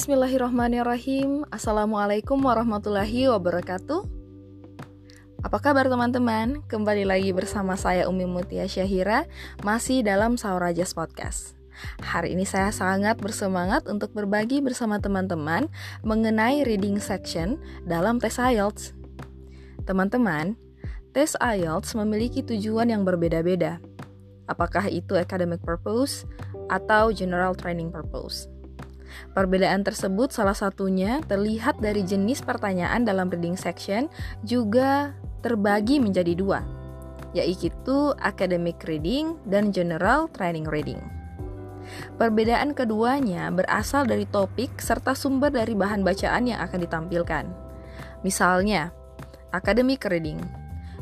Bismillahirrahmanirrahim. Assalamualaikum warahmatullahi wabarakatuh. Apa kabar teman-teman? Kembali lagi bersama saya Umi Mutia Syahira Masih dalam Saurajas Podcast. Hari ini saya sangat bersemangat untuk berbagi bersama teman-teman Mengenai reading section dalam tes IELTS. Teman-teman, tes IELTS memiliki tujuan yang berbeda-beda. Apakah itu academic purpose atau general training purpose Perbedaan tersebut salah satunya terlihat dari jenis pertanyaan dalam reading section juga terbagi menjadi dua, yaitu academic reading dan general training reading. Perbedaan keduanya berasal dari topik serta sumber dari bahan bacaan yang akan ditampilkan. Misalnya, academic reading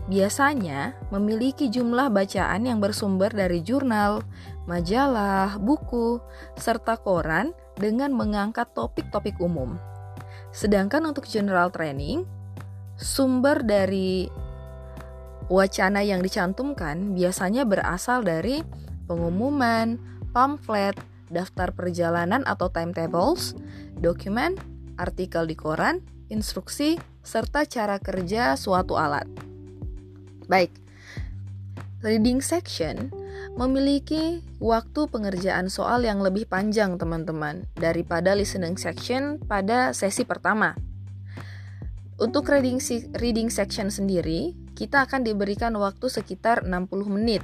biasanya memiliki jumlah bacaan yang bersumber dari jurnal, majalah, buku, serta koran dengan mengangkat topik-topik umum. Sedangkan untuk general training, sumber dari wacana yang dicantumkan biasanya berasal dari pengumuman, pamflet, daftar perjalanan atau timetables, dokumen, artikel di koran, instruksi, serta cara kerja suatu alat. Baik, reading section memiliki waktu pengerjaan soal yang lebih panjang teman-teman daripada listening section pada sesi pertama. Untuk reading, reading section sendiri, kita akan diberikan waktu sekitar 60 menit.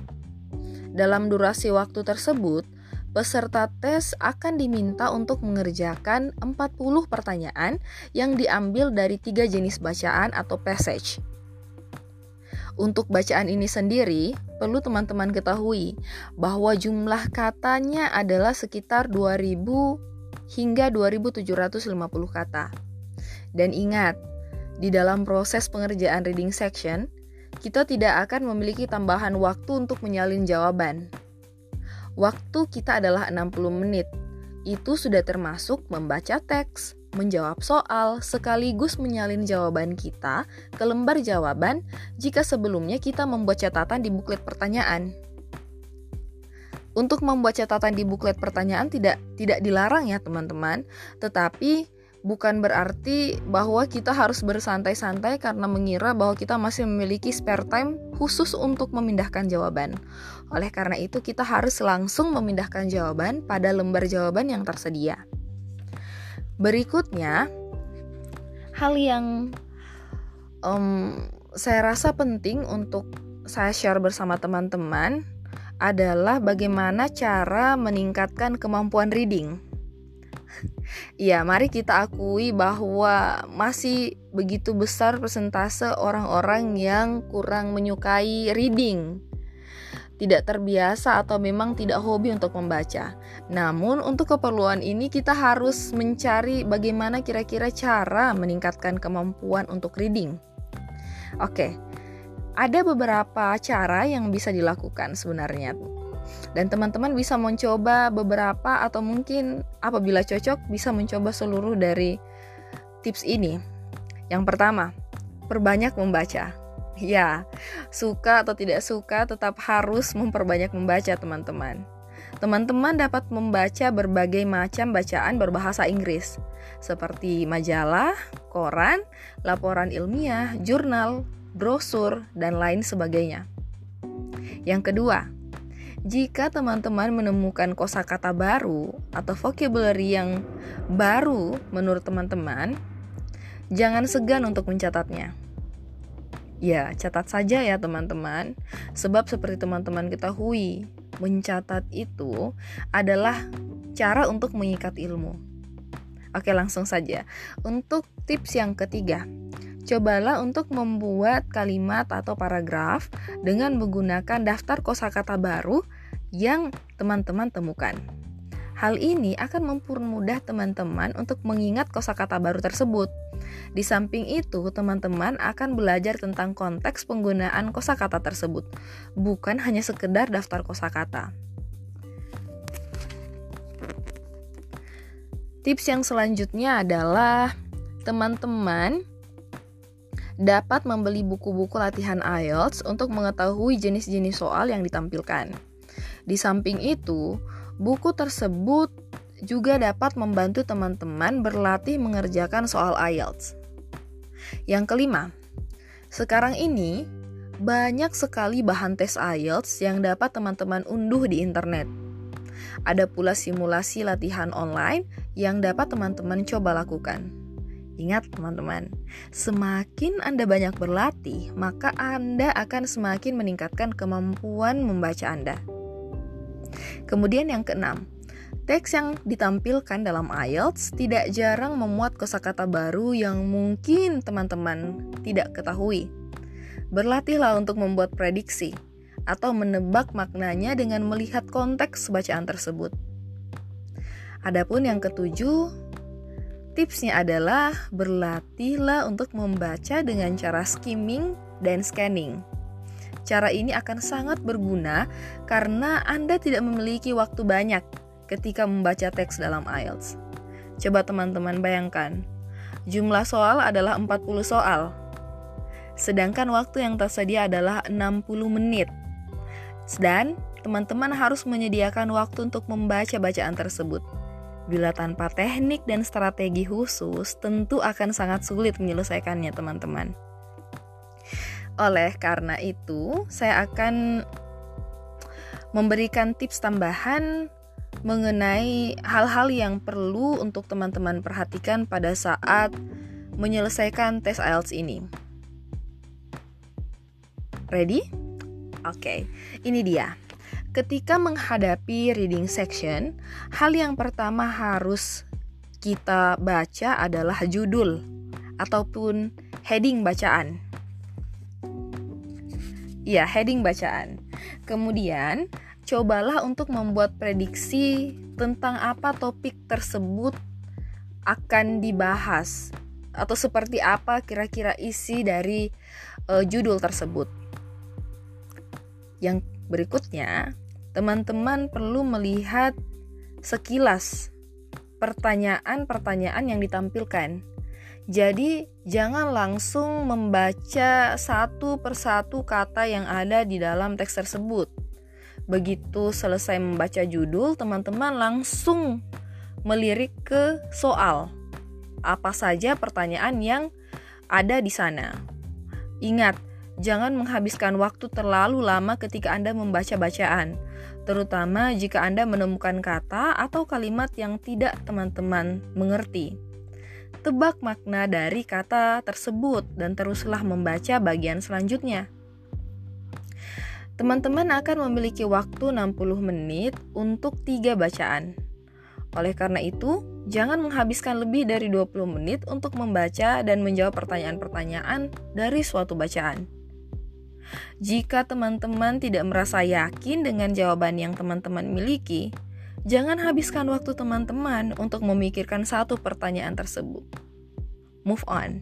Dalam durasi waktu tersebut, peserta tes akan diminta untuk mengerjakan 40 pertanyaan yang diambil dari tiga jenis bacaan atau passage untuk bacaan ini sendiri, perlu teman-teman ketahui bahwa jumlah katanya adalah sekitar 2000 hingga 2750 kata. Dan ingat, di dalam proses pengerjaan reading section, kita tidak akan memiliki tambahan waktu untuk menyalin jawaban. Waktu kita adalah 60 menit. Itu sudah termasuk membaca teks, menjawab soal sekaligus menyalin jawaban kita ke lembar jawaban jika sebelumnya kita membuat catatan di buklet pertanyaan. Untuk membuat catatan di buklet pertanyaan tidak tidak dilarang ya teman-teman, tetapi bukan berarti bahwa kita harus bersantai-santai karena mengira bahwa kita masih memiliki spare time khusus untuk memindahkan jawaban. Oleh karena itu kita harus langsung memindahkan jawaban pada lembar jawaban yang tersedia. Berikutnya, hal yang um, saya rasa penting untuk saya share bersama teman-teman adalah bagaimana cara meningkatkan kemampuan reading. Ya, mari kita akui bahwa masih begitu besar persentase orang-orang yang kurang menyukai reading tidak terbiasa atau memang tidak hobi untuk membaca. Namun, untuk keperluan ini kita harus mencari bagaimana kira-kira cara meningkatkan kemampuan untuk reading. Oke, ada beberapa cara yang bisa dilakukan sebenarnya. Dan teman-teman bisa mencoba beberapa atau mungkin apabila cocok bisa mencoba seluruh dari tips ini. Yang pertama, perbanyak membaca. Ya, suka atau tidak suka tetap harus memperbanyak membaca teman-teman. Teman-teman dapat membaca berbagai macam bacaan berbahasa Inggris, seperti majalah, koran, laporan ilmiah, jurnal, brosur, dan lain sebagainya. Yang kedua, jika teman-teman menemukan kosakata baru atau vocabulary yang baru menurut teman-teman, jangan segan untuk mencatatnya. Ya, catat saja ya teman-teman. Sebab seperti teman-teman ketahui, mencatat itu adalah cara untuk mengikat ilmu. Oke, langsung saja. Untuk tips yang ketiga, cobalah untuk membuat kalimat atau paragraf dengan menggunakan daftar kosakata baru yang teman-teman temukan. Hal ini akan mempermudah teman-teman untuk mengingat kosakata baru tersebut. Di samping itu, teman-teman akan belajar tentang konteks penggunaan kosakata tersebut, bukan hanya sekedar daftar kosakata. Tips yang selanjutnya adalah teman-teman dapat membeli buku-buku latihan IELTS untuk mengetahui jenis-jenis soal yang ditampilkan. Di samping itu, buku tersebut juga dapat membantu teman-teman berlatih mengerjakan soal IELTS. Yang kelima, sekarang ini banyak sekali bahan tes IELTS yang dapat teman-teman unduh di internet. Ada pula simulasi latihan online yang dapat teman-teman coba lakukan. Ingat teman-teman, semakin Anda banyak berlatih, maka Anda akan semakin meningkatkan kemampuan membaca Anda. Kemudian yang keenam, teks yang ditampilkan dalam IELTS tidak jarang memuat kosakata baru yang mungkin teman-teman tidak ketahui. Berlatihlah untuk membuat prediksi atau menebak maknanya dengan melihat konteks bacaan tersebut. Adapun yang ketujuh, Tipsnya adalah berlatihlah untuk membaca dengan cara skimming dan scanning. Cara ini akan sangat berguna karena Anda tidak memiliki waktu banyak ketika membaca teks dalam IELTS. Coba teman-teman bayangkan, jumlah soal adalah 40 soal. Sedangkan waktu yang tersedia adalah 60 menit. Dan teman-teman harus menyediakan waktu untuk membaca bacaan tersebut. Bila tanpa teknik dan strategi khusus, tentu akan sangat sulit menyelesaikannya, teman-teman. Oleh karena itu, saya akan memberikan tips tambahan mengenai hal-hal yang perlu untuk teman-teman perhatikan pada saat menyelesaikan tes IELTS ini. Ready? Oke, okay. ini dia. Ketika menghadapi reading section, hal yang pertama harus kita baca adalah judul ataupun heading bacaan. Ya, heading bacaan. Kemudian, cobalah untuk membuat prediksi tentang apa topik tersebut akan dibahas atau seperti apa kira-kira isi dari uh, judul tersebut. Yang berikutnya, teman-teman perlu melihat sekilas pertanyaan-pertanyaan yang ditampilkan. Jadi, jangan langsung membaca satu persatu kata yang ada di dalam teks tersebut. Begitu selesai membaca judul, teman-teman langsung melirik ke soal. Apa saja pertanyaan yang ada di sana. Ingat, jangan menghabiskan waktu terlalu lama ketika Anda membaca bacaan terutama jika Anda menemukan kata atau kalimat yang tidak teman-teman mengerti. Tebak makna dari kata tersebut dan teruslah membaca bagian selanjutnya. Teman-teman akan memiliki waktu 60 menit untuk tiga bacaan. Oleh karena itu, jangan menghabiskan lebih dari 20 menit untuk membaca dan menjawab pertanyaan-pertanyaan dari suatu bacaan. Jika teman-teman tidak merasa yakin dengan jawaban yang teman-teman miliki, jangan habiskan waktu teman-teman untuk memikirkan satu pertanyaan tersebut. Move on.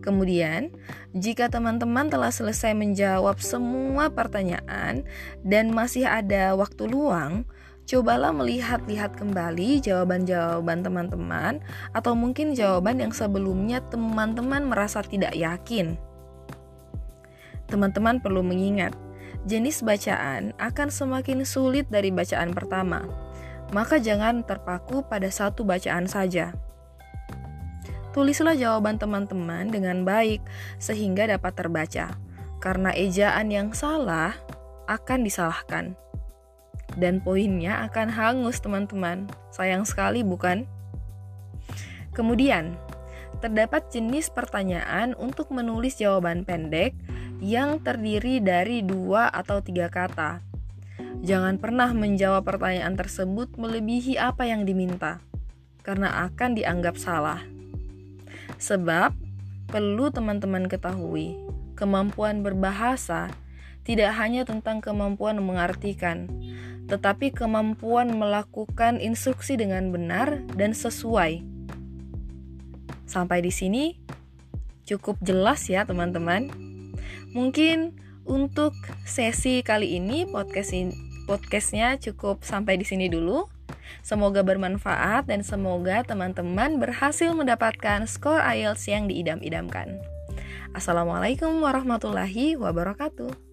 Kemudian, jika teman-teman telah selesai menjawab semua pertanyaan dan masih ada waktu luang, cobalah melihat-lihat kembali jawaban-jawaban teman-teman, atau mungkin jawaban yang sebelumnya teman-teman merasa tidak yakin teman-teman perlu mengingat, jenis bacaan akan semakin sulit dari bacaan pertama. Maka jangan terpaku pada satu bacaan saja. Tulislah jawaban teman-teman dengan baik sehingga dapat terbaca. Karena ejaan yang salah akan disalahkan. Dan poinnya akan hangus, teman-teman. Sayang sekali, bukan? Kemudian, terdapat jenis pertanyaan untuk menulis jawaban pendek yang terdiri dari dua atau tiga kata. Jangan pernah menjawab pertanyaan tersebut melebihi apa yang diminta, karena akan dianggap salah. Sebab perlu teman-teman ketahui, kemampuan berbahasa tidak hanya tentang kemampuan mengartikan, tetapi kemampuan melakukan instruksi dengan benar dan sesuai. Sampai di sini cukup jelas ya, teman-teman. Mungkin untuk sesi kali ini podcast in, podcastnya cukup sampai di sini dulu. Semoga bermanfaat dan semoga teman-teman berhasil mendapatkan skor IELTS yang diidam-idamkan. Assalamualaikum warahmatullahi wabarakatuh.